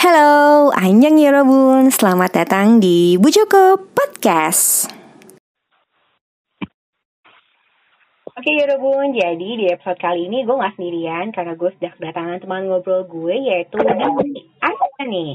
Halo, Anjang Yorobun, selamat datang di Bu Joko Podcast. Oke Yorobun, jadi di episode kali ini gue gak sendirian karena gue sudah kedatangan teman ngobrol gue yaitu Dini Asya nih.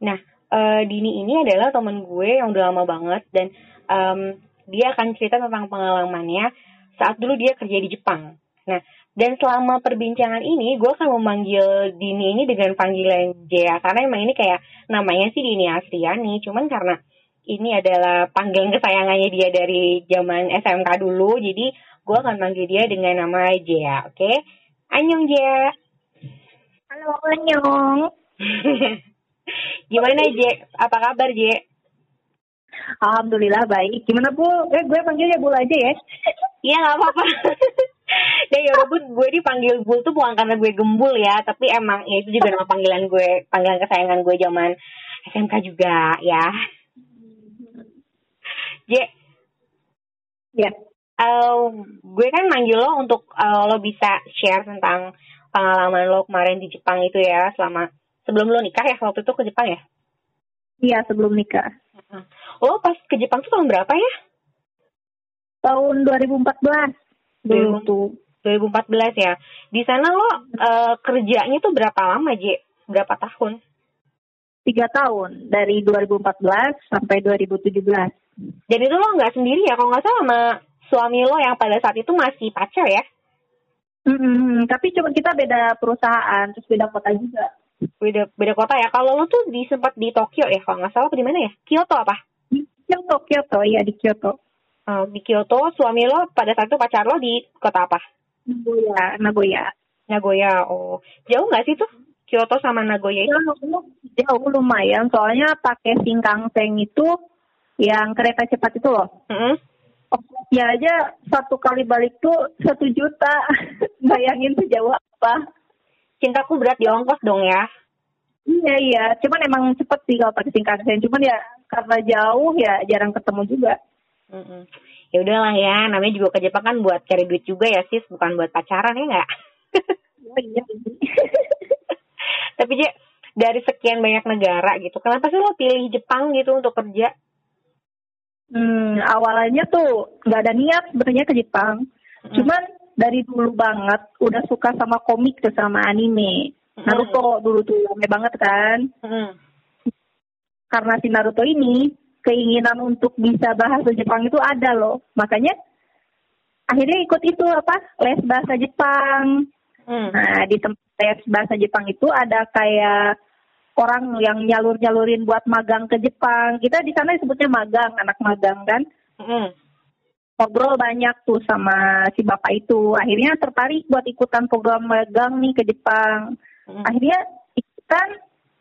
Nah, uh, Dini ini adalah teman gue yang udah lama banget dan um, dia akan cerita tentang pengalamannya saat dulu dia kerja di Jepang. Nah, dan selama perbincangan ini, gue akan memanggil Dini ini dengan panggilan Jaya. Karena emang ini kayak namanya sih Dini Astriani. Cuman karena ini adalah panggilan kesayangannya dia dari zaman SMK dulu. Jadi gue akan manggil dia dengan nama Jaya. Oke? Okay? Anyong Jaya. Halo, Anyong. Gimana Jaya? Apa kabar Jaya? Alhamdulillah baik. Gimana Bu? Eh, gue panggilnya Bu aja ya. Iya gak apa-apa. Dan ya walaupun gue dipanggil Bul tuh bukan karena gue gembul ya, tapi emang ya itu juga nama panggilan gue, panggilan kesayangan gue zaman SMK juga ya. J. Ya. Uh, gue kan manggil lo untuk uh, lo bisa share tentang pengalaman lo kemarin di Jepang itu ya, selama sebelum lo nikah ya waktu itu ke Jepang ya? Iya sebelum nikah. Lo pas ke Jepang tuh tahun berapa ya? Tahun 2014. Dulu tuh 2014 ya. Di sana lo uh, kerjanya tuh berapa lama, J? Berapa tahun? Tiga tahun, dari 2014 sampai 2017. Dan itu lo nggak sendiri ya, kalau nggak salah sama suami lo yang pada saat itu masih pacar ya? Mm-hmm, tapi cuma kita beda perusahaan, terus beda kota juga. Beda beda kota ya. Kalau lo tuh di sempat di Tokyo ya, kalau nggak salah di mana ya? Kyoto apa? Di Kyoto, Kyoto, iya di Kyoto. Uh, di Kyoto, suami lo pada saat itu pacar lo di kota apa? Nagoya, Nagoya. Nagoya, oh. Jauh nggak sih tuh Kyoto sama Nagoya itu? Jauh, jauh lumayan, soalnya pakai Shinkansen itu yang kereta cepat itu loh. Mm -hmm. Ya aja satu kali balik tuh satu juta. Bayangin sejauh apa. Cintaku berat di ongkos dong ya. Iya iya, cuman emang cepet sih kalau pakai Shinkansen. Cuman ya karena jauh ya jarang ketemu juga. Mm -hmm ya udahlah ya namanya juga ke Jepang kan buat cari duit juga ya sis. Bukan buat pacaran ya nggak? Oh, iya, tapi je dari sekian banyak negara gitu kenapa sih lo pilih Jepang gitu untuk kerja? Hmm awalnya tuh nggak ada niat sebenarnya ke Jepang. Hmm. cuman dari dulu banget udah suka sama komik tuh sama anime. Hmm. Naruto dulu tuh rame banget kan. Hmm. karena si Naruto ini keinginan untuk bisa bahasa Jepang itu ada loh. Makanya akhirnya ikut itu apa les bahasa Jepang. Hmm. Nah di tempat les bahasa Jepang itu ada kayak orang yang nyalur nyalurin buat magang ke Jepang. Kita di sana disebutnya magang, anak magang kan. Hmm. Ngobrol banyak tuh sama si bapak itu. Akhirnya tertarik buat ikutan program magang nih ke Jepang. Hmm. Akhirnya ikutan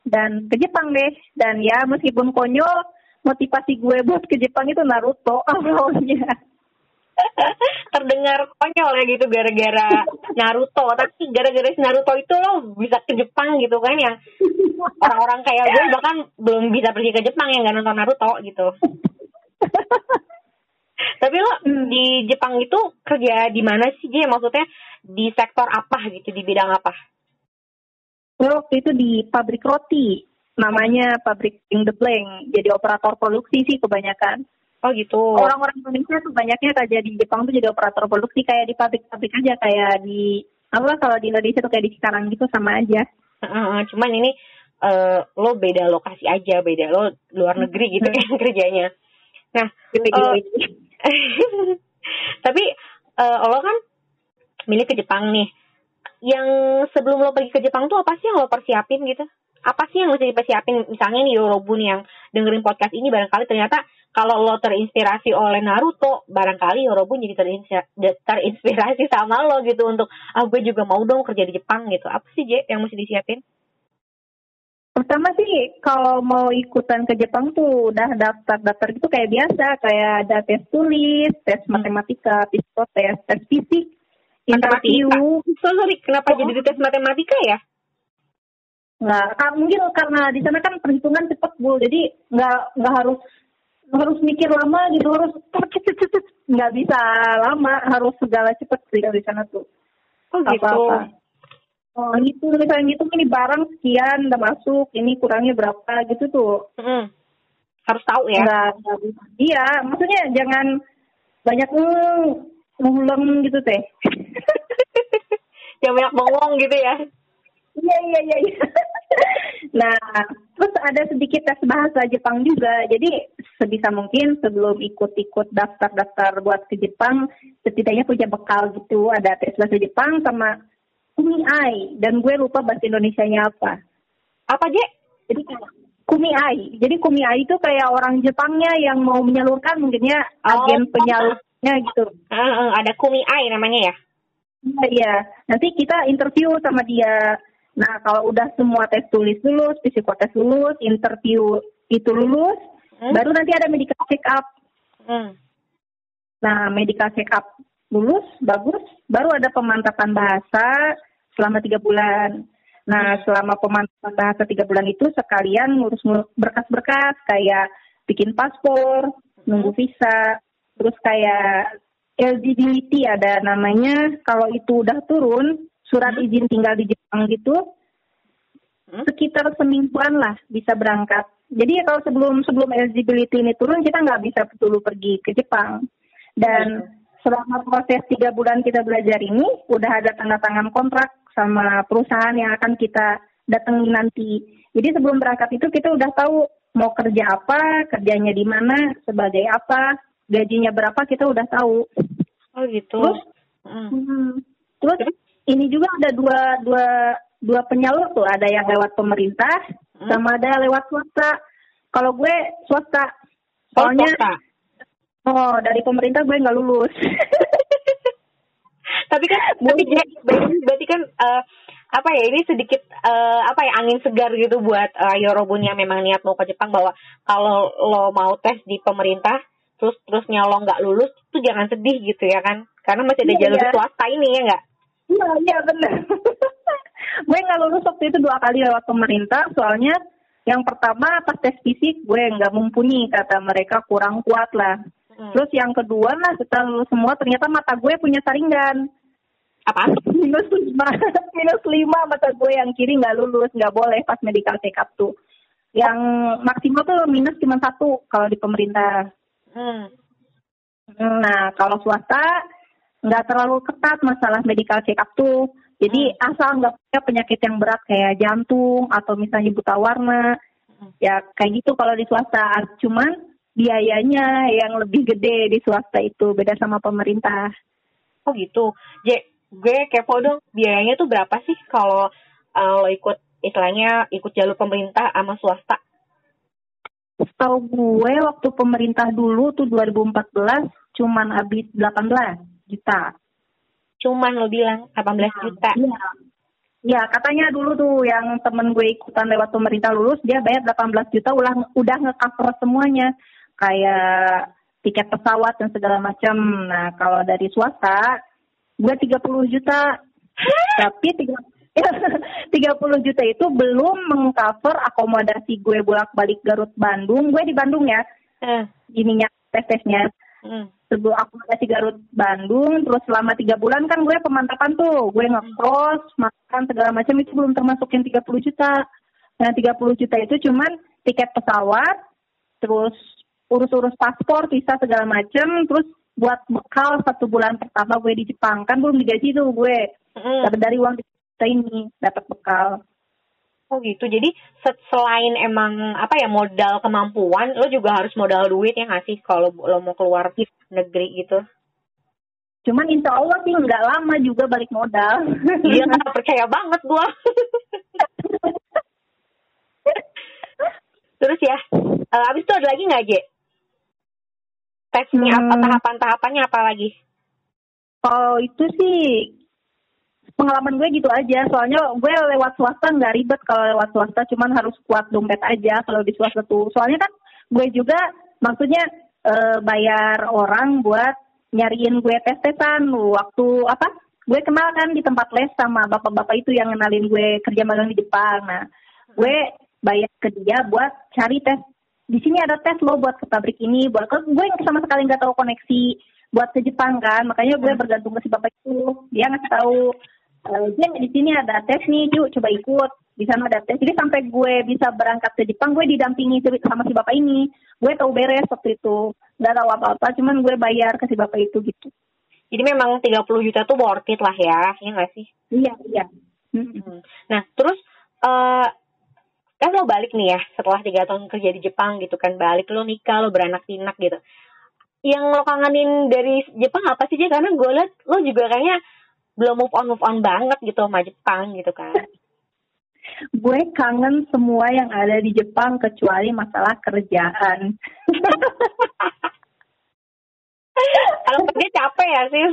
dan ke Jepang deh. Dan ya meskipun konyol, motivasi gue buat ke Jepang itu Naruto awalnya. Terdengar konyol ya gitu gara-gara Naruto, tapi gara-gara si Naruto itu lo bisa ke Jepang gitu kan yang orang-orang kayak gue bahkan belum bisa pergi ke Jepang yang gak nonton Naruto gitu. tapi lo hmm. di Jepang itu kerja di mana sih J? Maksudnya di sektor apa gitu, di bidang apa? Waktu itu di pabrik roti namanya pabrik in the blank. Jadi operator produksi sih kebanyakan. Oh gitu. Orang-orang Indonesia tuh banyaknya kerja di Jepang tuh jadi operator produksi kayak di pabrik-pabrik aja kayak di apa kalau di Indonesia tuh kayak di sekarang gitu sama aja. Uh, cuman ini uh, lo beda lokasi aja beda lo luar negeri gitu kan kerjanya. Nah uh, tapi uh, lo kan milih ke Jepang nih. Yang sebelum lo pergi ke Jepang tuh apa sih yang lo persiapin gitu apa sih yang mesti dipersiapin misalnya nih Yorobun yang dengerin podcast ini barangkali ternyata kalau lo terinspirasi oleh Naruto barangkali Yorobun jadi terinspirasi sama lo gitu untuk ah gue juga mau dong kerja di Jepang gitu apa sih J yang mesti disiapin Pertama sih kalau mau ikutan ke Jepang tuh udah daftar-daftar gitu kayak biasa kayak ada tes tulis, tes hmm. matematika, psikotes, tes fisik, interview. So, sorry, kenapa oh. jadi tes matematika ya? Nggak mungkin karena di sana kan perhitungan cepet bu jadi nggak nggak harus harus mikir lama gitu harus nggak bisa lama harus segala cepet sih di sana tuh oh gitu apa -apa. oh itu misalnya gitu ini barang sekian udah masuk ini kurangnya berapa gitu tuh Hmm. Harus tahu ya. Nggak, nggak bisa. iya maksudnya jangan banyak mm, nguleng gitu teh Jangan banyak bengong gitu ya. Iya iya iya. iya. nah, terus ada sedikit tes bahasa Jepang juga. Jadi sebisa mungkin sebelum ikut-ikut daftar-daftar buat ke Jepang, setidaknya punya bekal gitu. Ada tes bahasa Jepang sama kumiai. Dan gue lupa bahasa Indonesianya apa. Apa, Je? Jadi kayak kumiai. Jadi kumiai itu kayak orang Jepangnya yang mau menyalurkan mungkinnya Oh. agen penyalurnya gitu. Ah, ah, ada kumiai namanya ya? Iya, iya. Nanti kita interview sama dia. Nah, kalau udah semua tes tulis lulus, psikotes lulus, interview itu lulus, Hmm? baru nanti ada medical check up. Hmm. Nah, medical check up lulus, bagus, baru ada pemantapan bahasa selama tiga bulan. Nah, selama pemantapan bahasa tiga bulan itu sekalian ngurus ngurus berkas-berkas kayak bikin paspor, nunggu visa, terus kayak LGBT ada namanya. Kalau itu udah turun, surat izin tinggal di Jepang gitu, Hmm? sekitar semingguan lah bisa berangkat. Jadi kalau sebelum sebelum eligibility ini turun kita nggak bisa dulu pergi ke Jepang. Dan selama proses tiga bulan kita belajar ini udah ada tanda tangan kontrak sama perusahaan yang akan kita datangi nanti. Jadi sebelum berangkat itu kita udah tahu mau kerja apa, kerjanya di mana, sebagai apa, gajinya berapa kita udah tahu. Oh gitu. Terus Hmm. Hmm. Terus ini juga ada dua dua dua penyalur tuh, ada yang lewat pemerintah Hmm. sama ada lewat swasta. Kalau gue swasta, Oh, soalnya swasta. oh dari pemerintah gue nggak lulus. tapi kan tapi berarti kan eh, apa ya ini sedikit eh, apa ya angin segar gitu buat uh, Yorobun yang memang niat mau ke Jepang bahwa kalau lo mau tes di pemerintah terus terusnya lo nggak lulus tuh jangan sedih gitu ya kan karena masih ada Iya, jalur iya. swasta ini ya nggak Iya iya benar. gue nggak lulus waktu itu dua kali lewat pemerintah, soalnya yang pertama pas tes fisik gue nggak mumpuni kata mereka kurang kuat lah. Hmm. Terus yang kedua lah setelah lulus semua ternyata mata gue punya saringan. apa minus lima minus lima mata gue yang kiri nggak lulus nggak boleh pas medical check up tuh yang maksimal tuh minus cuma satu kalau di pemerintah hmm. nah kalau swasta nggak terlalu ketat masalah medical check up tuh. Jadi asal nggak punya penyakit yang berat kayak jantung atau misalnya buta warna Hmm. ya kayak gitu kalau di swasta. Cuman biayanya yang lebih gede di swasta itu beda sama pemerintah. Oh gitu. Je gue kepo dong biayanya tuh berapa sih kalau eh, lo ikut istilahnya ikut jalur pemerintah sama swasta? Setahu gue waktu pemerintah dulu tuh 2014 cuman habis 18 juta. cuman lo bilang 18 juta Iya. Ya katanya dulu tuh yang temen gue ikutan lewat pemerintah lulus dia bayar 18 juta ulah udah nge-cover semuanya kayak tiket pesawat dan segala macam. Nah kalau dari swasta gue 30 juta tapi tiga 30 juta itu belum mengcover akomodasi gue bolak-balik Garut Bandung. Gue di Bandung ya, Eh, ininya tes-tesnya. hmm. Sebelum akomodasi Garut Bandung terus selama tiga bulan kan gue pemantapan tuh. Gue ngekos makan segala macam itu belum termasuk yang 30 juta. Nah 30 juta itu cuman tiket pesawat terus urus-urus paspor visa segala macam terus buat bekal satu bulan pertama gue di Jepang. Kan belum digaji tuh gue. Dapat dari uang kita ini dapat bekal Oh gitu. Jadi se- selain emang apa ya modal kemampuan, lo juga harus modal duit ya nggak sih kalau lo mau keluar negeri gitu. cuman insya Allah sih nggak lama juga balik modal Iya nggak percaya banget gua. Terus ya, eh, abis itu ada lagi nggak Je? Tesnya apa Hmm. tahapan-tahapannya apa lagi? Kalau itu sih pengalaman gue gitu aja. Soalnya gue lewat swasta nggak ribet kalau lewat swasta, cuman harus kuat dompet aja kalau di swasta tuh. Soalnya kan gue juga maksudnya eh, bayar orang buat nyariin gue tes-tesan waktu apa? Gue kenal kan di tempat les sama bapak-bapak itu yang ngenalin gue kerja magang di Jepang. Nah, gue bayar ke dia buat cari tes. Di sini ada tes lo buat ke pabrik ini, buat ke gue sama sekali nggak tahu koneksi buat ke Jepang kan, makanya gue bergantung ke si bapak itu. Dia ngasih tahu uh, dia di sini ada tes nih yuk coba ikut. Di sana ada tes. Jadi sampai gue bisa berangkat ke Jepang gue didampingi sama si bapak ini. Gue tahu beres waktu itu. Nggak tahu apa apa cuman gue bayar ke si bapak itu gitu. Jadi memang 30 juta tuh worth it lah ya ya nggak sih? Iya iya. Hmm. nah terus uh, kan lo balik nih ya setelah tiga tahun kerja di Jepang gitu kan. Balik lo nikah lo beranak pinak gitu. Yang lo kangenin dari Jepang apa sih sih karena gue liat lo juga kayaknya belum move on move on banget gitu sama Jepang gitu kan gue kangen semua yang ada di Jepang kecuali masalah kerjaan. kalau kerja capek ya sih.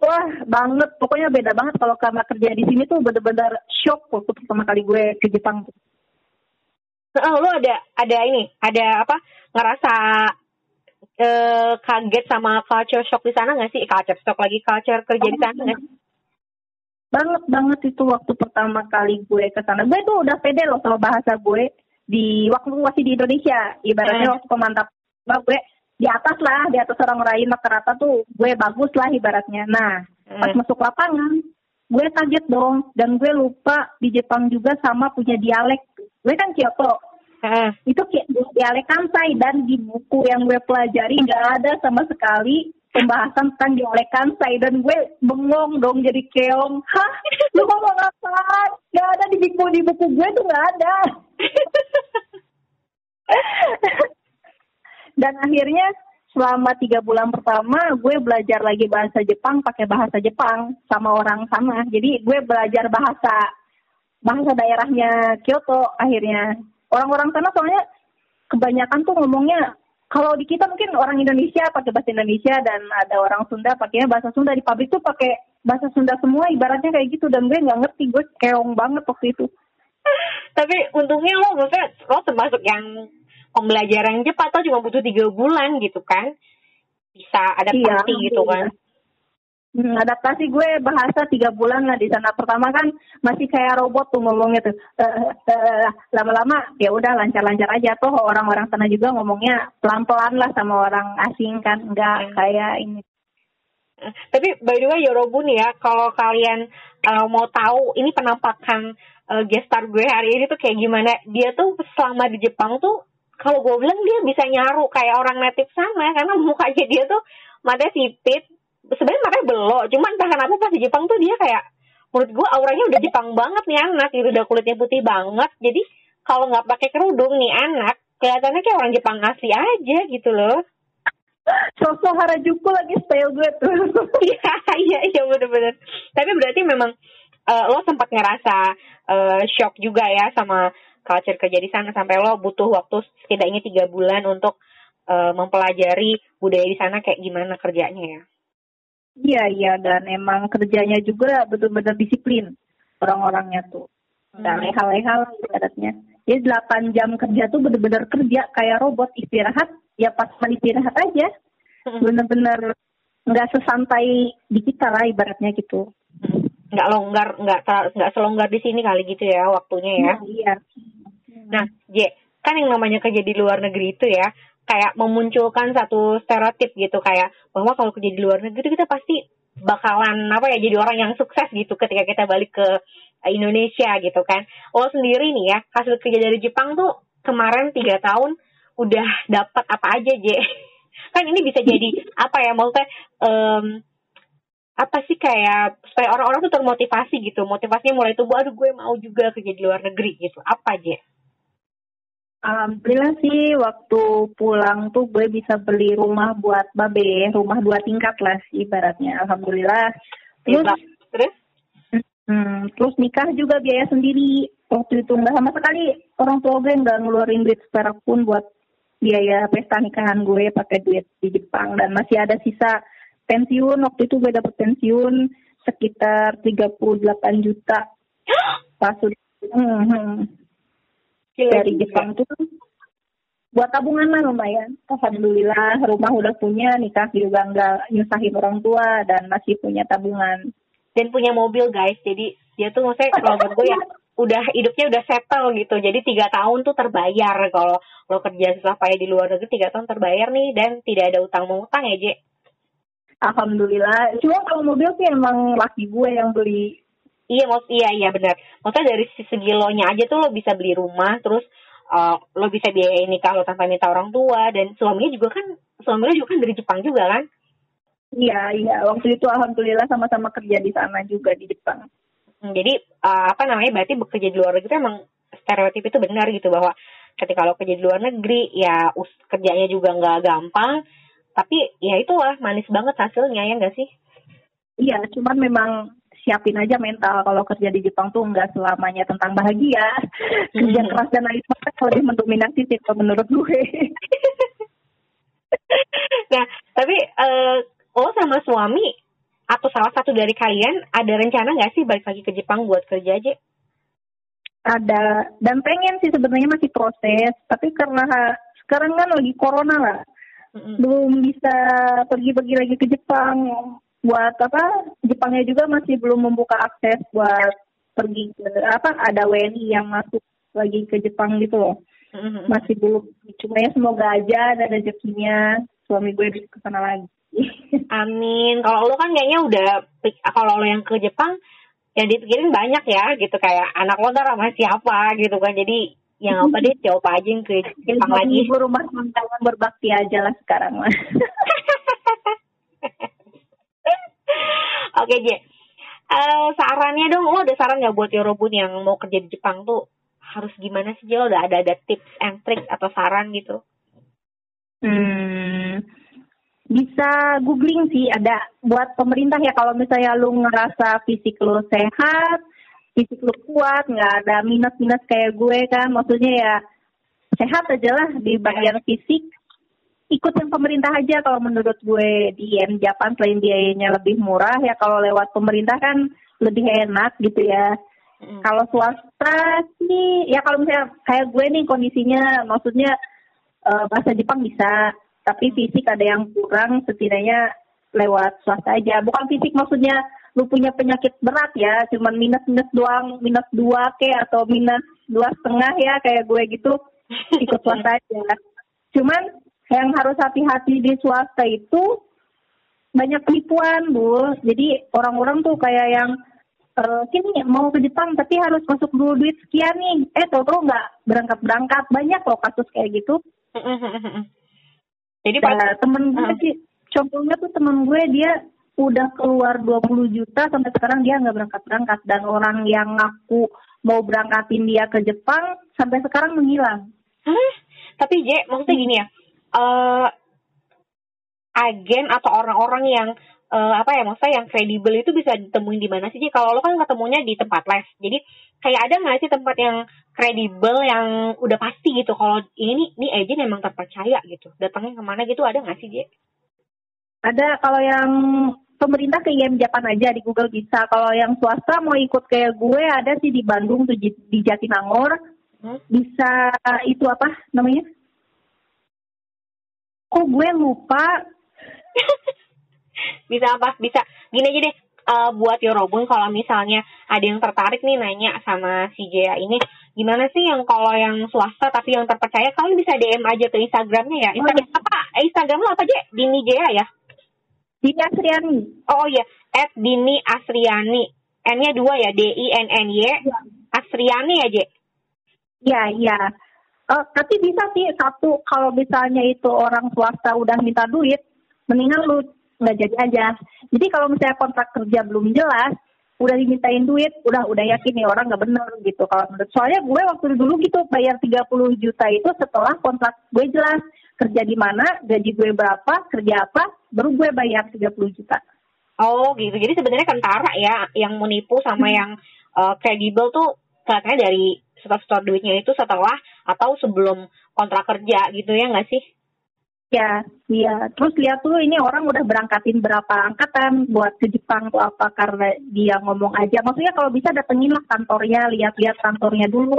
Wah banget, pokoknya beda banget kalau karena kerja di sini tuh bener-bener shock waktu pertama kali gue ke Jepang. Oh, lo ada ada ini, ada apa? Ngerasa eh, kaget sama culture shock di sana nggak sih? Culture shock lagi culture kerja oh, di sana nggak sih? banget banget itu waktu pertama kali gue ke sana. Gue tuh udah pede loh sama bahasa gue di waktu masih di Indonesia. Ibaratnya hmm. waktu pemantap gue di atas lah, di atas orang lain rata-rata tuh gue bagus lah ibaratnya. Nah, hmm. pas masuk lapangan, gue kaget dong dan gue lupa di Jepang juga sama punya dialek. Gue kan Kyoto. Hmm. Itu dialek Kansai dan di buku yang gue pelajari nggak ada sama sekali pembahasan tentang diolekan saya dan gue bengong dong jadi keong. Hah? Lu ngomong apa gak ada di buku di buku gue tuh gak ada. Dan akhirnya selama tiga bulan pertama gue belajar lagi bahasa Jepang pakai bahasa Jepang sama orang sama. Jadi gue belajar bahasa bahasa daerahnya Kyoto akhirnya orang-orang sana soalnya kebanyakan tuh ngomongnya kalau di kita mungkin orang Indonesia pakai bahasa Indonesia dan ada orang Sunda pakainya bahasa Sunda. Di pabrik tuh pakai bahasa Sunda semua ibaratnya kayak gitu. Dan gue nggak ngerti gue keong banget waktu itu. Tapi untungnya lo maksudnya lo termasuk yang pembelajaran cepat. Atau cuma butuh tiga bulan gitu kan? Bisa adaptasi iya, gitu kan Hmm, adaptasi gue bahasa tiga bulan lah di sana. Pertama kan masih kayak robot tuh ngomongnya tuh. Uh, uh, lama-lama ya udah lancar-lancar aja tuh orang-orang sana juga ngomongnya pelan-pelan lah sama orang asing kan, nggak hmm. kayak ini. Tapi by the way Yorobu nih ya, kalau kalian uh, mau tahu ini penampakan uh, gestar gue hari ini tuh kayak gimana, dia tuh selama di Jepang tuh kalau gue bilang dia bisa nyaru kayak orang native sana karena mukanya dia tuh matanya sipit, sebenarnya makanya belok. Cuman entah kenapa pas di Jepang tuh dia kayak menurut gue auranya udah Jepang banget nih anak gitu. Udah kulitnya putih banget. Jadi kalau nggak pakai kerudung nih anak kelihatannya kayak orang Jepang asli aja gitu loh. Sosok Harajuku lagi style gue tuh. Iya iya iya bener-bener. Tapi berarti memang uh, lo sempat ngerasa uh, shock juga ya sama culture kerja di sana. Sampai lo butuh waktu setidaknya tiga bulan untuk uh, mempelajari budaya di sana kayak gimana kerjanya ya Iya iya dan emang kerjanya juga betul-betul disiplin orang-orangnya tuh. Dan hmm. leha-leha ibaratnya. Jadi 8 jam kerja tuh bener-bener kerja kayak robot istirahat ya pas mau istirahat aja. Hmm. Bener-bener nggak sesantai di kita lah ibaratnya gitu. Hmm. Nggak longgar, nggak nggak selonggar di sini kali gitu ya waktunya ya. Nah, iya. Nah, J, kan yang namanya kerja di luar negeri itu ya, kayak memunculkan satu stereotip gitu kayak bahwa kalau kerja di luar negeri kita pasti bakalan apa ya jadi orang yang sukses gitu ketika kita balik ke Indonesia gitu kan. Lo sendiri nih ya hasil kerja dari Jepang tuh kemarin tiga tahun udah dapat apa aja J? kan ini bisa jadi apa ya maksudnya um, apa sih kayak supaya orang-orang tuh termotivasi gitu motivasinya mulai tubuh aduh gue mau juga kerja di luar negeri gitu apa aja Alhamdulillah sih waktu pulang tuh gue bisa beli rumah buat babe, rumah dua tingkat lah sih ibaratnya. Alhamdulillah. Terus, terus? Hmm, terus nikah juga biaya sendiri. Waktu itu nggak sama sekali orang tua gue nggak ngeluarin duit seperak pun buat biaya pesta nikahan gue pakai duit di Jepang dan masih ada sisa pensiun waktu itu gue dapet pensiun sekitar 38 juta pas sudah hmm, hmm dari Jepang tuh buat tabungan lah lumayan. Alhamdulillah rumah udah punya, nikah juga nggak nyusahin orang tua dan masih punya tabungan. Dan punya mobil guys, jadi dia tuh maksudnya kalau gue ya udah hidupnya udah settle gitu. Jadi tiga tahun tuh terbayar kalau lo kerja susah payah di luar negeri tiga tahun terbayar nih dan tidak ada utang mau utang ya J. Alhamdulillah. Cuma kalau mobil sih emang laki gue yang beli. Iya, maksud iya iya benar. Maksudnya dari segi lo nya aja tuh lo bisa beli rumah, terus uh, lo bisa biayain nikah lo tanpa minta orang tua dan suaminya juga kan suaminya juga kan dari Jepang juga kan? Iya iya. Waktu itu alhamdulillah sama-sama kerja di sana juga di Jepang. Hmm, jadi uh, apa namanya berarti bekerja di luar negeri emang stereotip itu benar gitu bahwa ketika lo kerja di luar negeri ya us kerjanya juga nggak gampang tapi ya itulah manis banget hasilnya ya nggak sih iya cuman memang siapin aja mental. Kalau kerja di Jepang tuh nggak selamanya tentang bahagia. Kerja keras dan lain sebagainya lebih mendominasi sih kalau menurut gue. Nah tapi uh, oh sama suami atau salah satu dari kalian ada rencana nggak sih balik lagi ke Jepang buat kerja aja? Ada. Dan pengen sih sebenarnya masih proses. Tapi karena sekarang kan lagi corona lah. Mm-hmm. belum bisa pergi-pergi lagi ke Jepang buat apa Jepangnya juga masih belum membuka akses buat pergi ke apa ada WNI yang masuk lagi ke Jepang gitu loh. Mm-hmm. masih belum. Cuma ya semoga aja ada rezekinya. Suami gue bisa ke sana lagi. Amin. Kalau lo kan kayaknya udah kalau lo yang ke Jepang yang dipikirin banyak ya gitu. Kayak anak lo ntar sama siapa gitu kan. Jadi yang apa deh coba aja yang ke Jepang lagi. ibu rumah tangga berbakti aja lah sekarang mah oke J. Uh, sarannya dong lo ada saran nggak buat Yorobun yang mau kerja di Jepang tuh harus gimana sih lo udah ada ada tips and tricks atau saran gitu? Hmm bisa googling sih ada buat pemerintah ya. Kalau misalnya lu ngerasa fisik lu sehat fisik lu kuat nggak ada minus minus kayak gue kan. Maksudnya ya sehat aja lah di bagian fisik ikut yang pemerintah aja. Kalau menurut gue di M Japan selain biayanya lebih murah ya kalau lewat pemerintah kan lebih enak gitu ya. Mm. kalau swasta sih ya kalau misalnya kayak gue nih kondisinya maksudnya uh, bahasa Jepang bisa tapi fisik ada yang kurang setidaknya lewat swasta aja. Bukan fisik maksudnya lu punya penyakit berat ya cuman minus minus doang minus dua ke atau minus dua setengah ya kayak gue gitu ikut swasta aja. Cuman yang harus hati-hati di swasta itu banyak penipuan bu jadi orang-orang tuh kayak yang uh, sini mau ke Jepang tapi harus masuk dulu duit sekian nih eh tau tau nggak berangkat berangkat banyak loh kasus kayak gitu Jadi nah, temen gue uh. sih, contohnya tuh temen gue dia udah keluar 20 juta sampai sekarang dia nggak berangkat-berangkat dan orang yang ngaku mau berangkatin dia ke Jepang sampai sekarang menghilang. Hah? Tapi J, maksudnya gini ya, uh, agen atau orang-orang yang uh, apa ya maksudnya yang kredibel itu bisa ditemuin di mana sih? Kalau lo kan ketemunya di tempat les, jadi kayak ada nggak sih tempat yang kredibel yang udah pasti gitu? Kalau ini nih agent emang terpercaya gitu, datangnya ke mana gitu ada nggak sih dia? Ada kalau yang pemerintah ke IM Japan aja di Google bisa. Kalau yang swasta mau ikut kayak gue ada sih di Bandung tuh di Jatinangor. Hmm? Bisa itu apa namanya? Kok gue lupa? Bisa apa? Bisa. Gini aja deh. Uh, buat Yorobun kalau misalnya ada yang tertarik nih nanya sama si Jaya ini gimana sih yang kalau yang swasta tapi yang terpercaya? Kalian bisa DM aja ke Instagramnya ya. Instagram oh, apa? Eh, Instagram lo apa aja Dini Jaya ya? Dini Asriani. Oh iya. At Dini Asriani. N-nya dua ya? D I N N Y. Ya. Asriani ya J Iya iya uh, tapi bisa sih satu kalau misalnya itu orang swasta udah minta duit mendingan lu nggak jadi aja. Jadi kalau misalnya kontrak kerja belum jelas, udah dimintain duit, udah udah yakin nih orang nggak bener gitu. Kalau menurut soalnya gue waktu dulu gitu bayar 30 juta itu setelah kontrak gue jelas kerja di mana, gaji gue berapa, kerja apa, baru gue bayar 30 juta. Oh gitu. Jadi sebenarnya kentara ya yang menipu sama hmm. yang uh, kredibel tuh kelihatannya dari setor-setor duitnya itu setelah atau sebelum kontrak kerja gitu ya nggak sih? Ya, iya. Terus lihat tuh ini orang udah berangkatin berapa angkatan buat ke Jepang tuh apa karena dia ngomong aja. Maksudnya kalau bisa datengin lah kantornya, lihat-lihat kantornya dulu.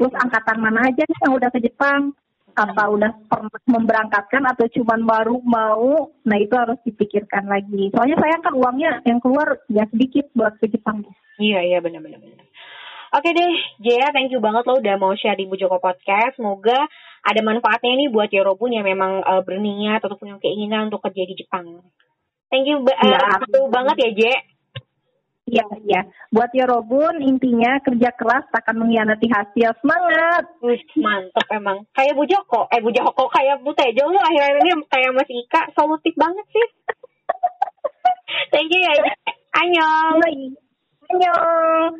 Terus angkatan mana aja nih yang udah ke Jepang? Apa udah pernah memberangkatkan atau cuma baru mau? Nah itu harus dipikirkan lagi. Soalnya saya kan uangnya yang keluar ya sedikit buat ke Jepang. Iya, iya benar-benar. Oke deh, Jaya, thank you banget lo udah mau share di Bu Joko Podcast. Semoga ada manfaatnya nih buat Yorobun yang memang uh, berniat atau punya keinginan untuk kerja di Jepang. Thank you ba- Ya. uh, banget ya, Je. Iya, iya. Buat Yorobun, intinya kerja keras takkan mengkhianati hasil. Semangat! Wih, mantep emang. Kayak Bu Joko, eh Bu Joko, kayak Bu Tejo lu akhir-akhir ini kayak Mas Ika, solutif banget sih. Thank you ya, Je. Annyeong. Annyeong!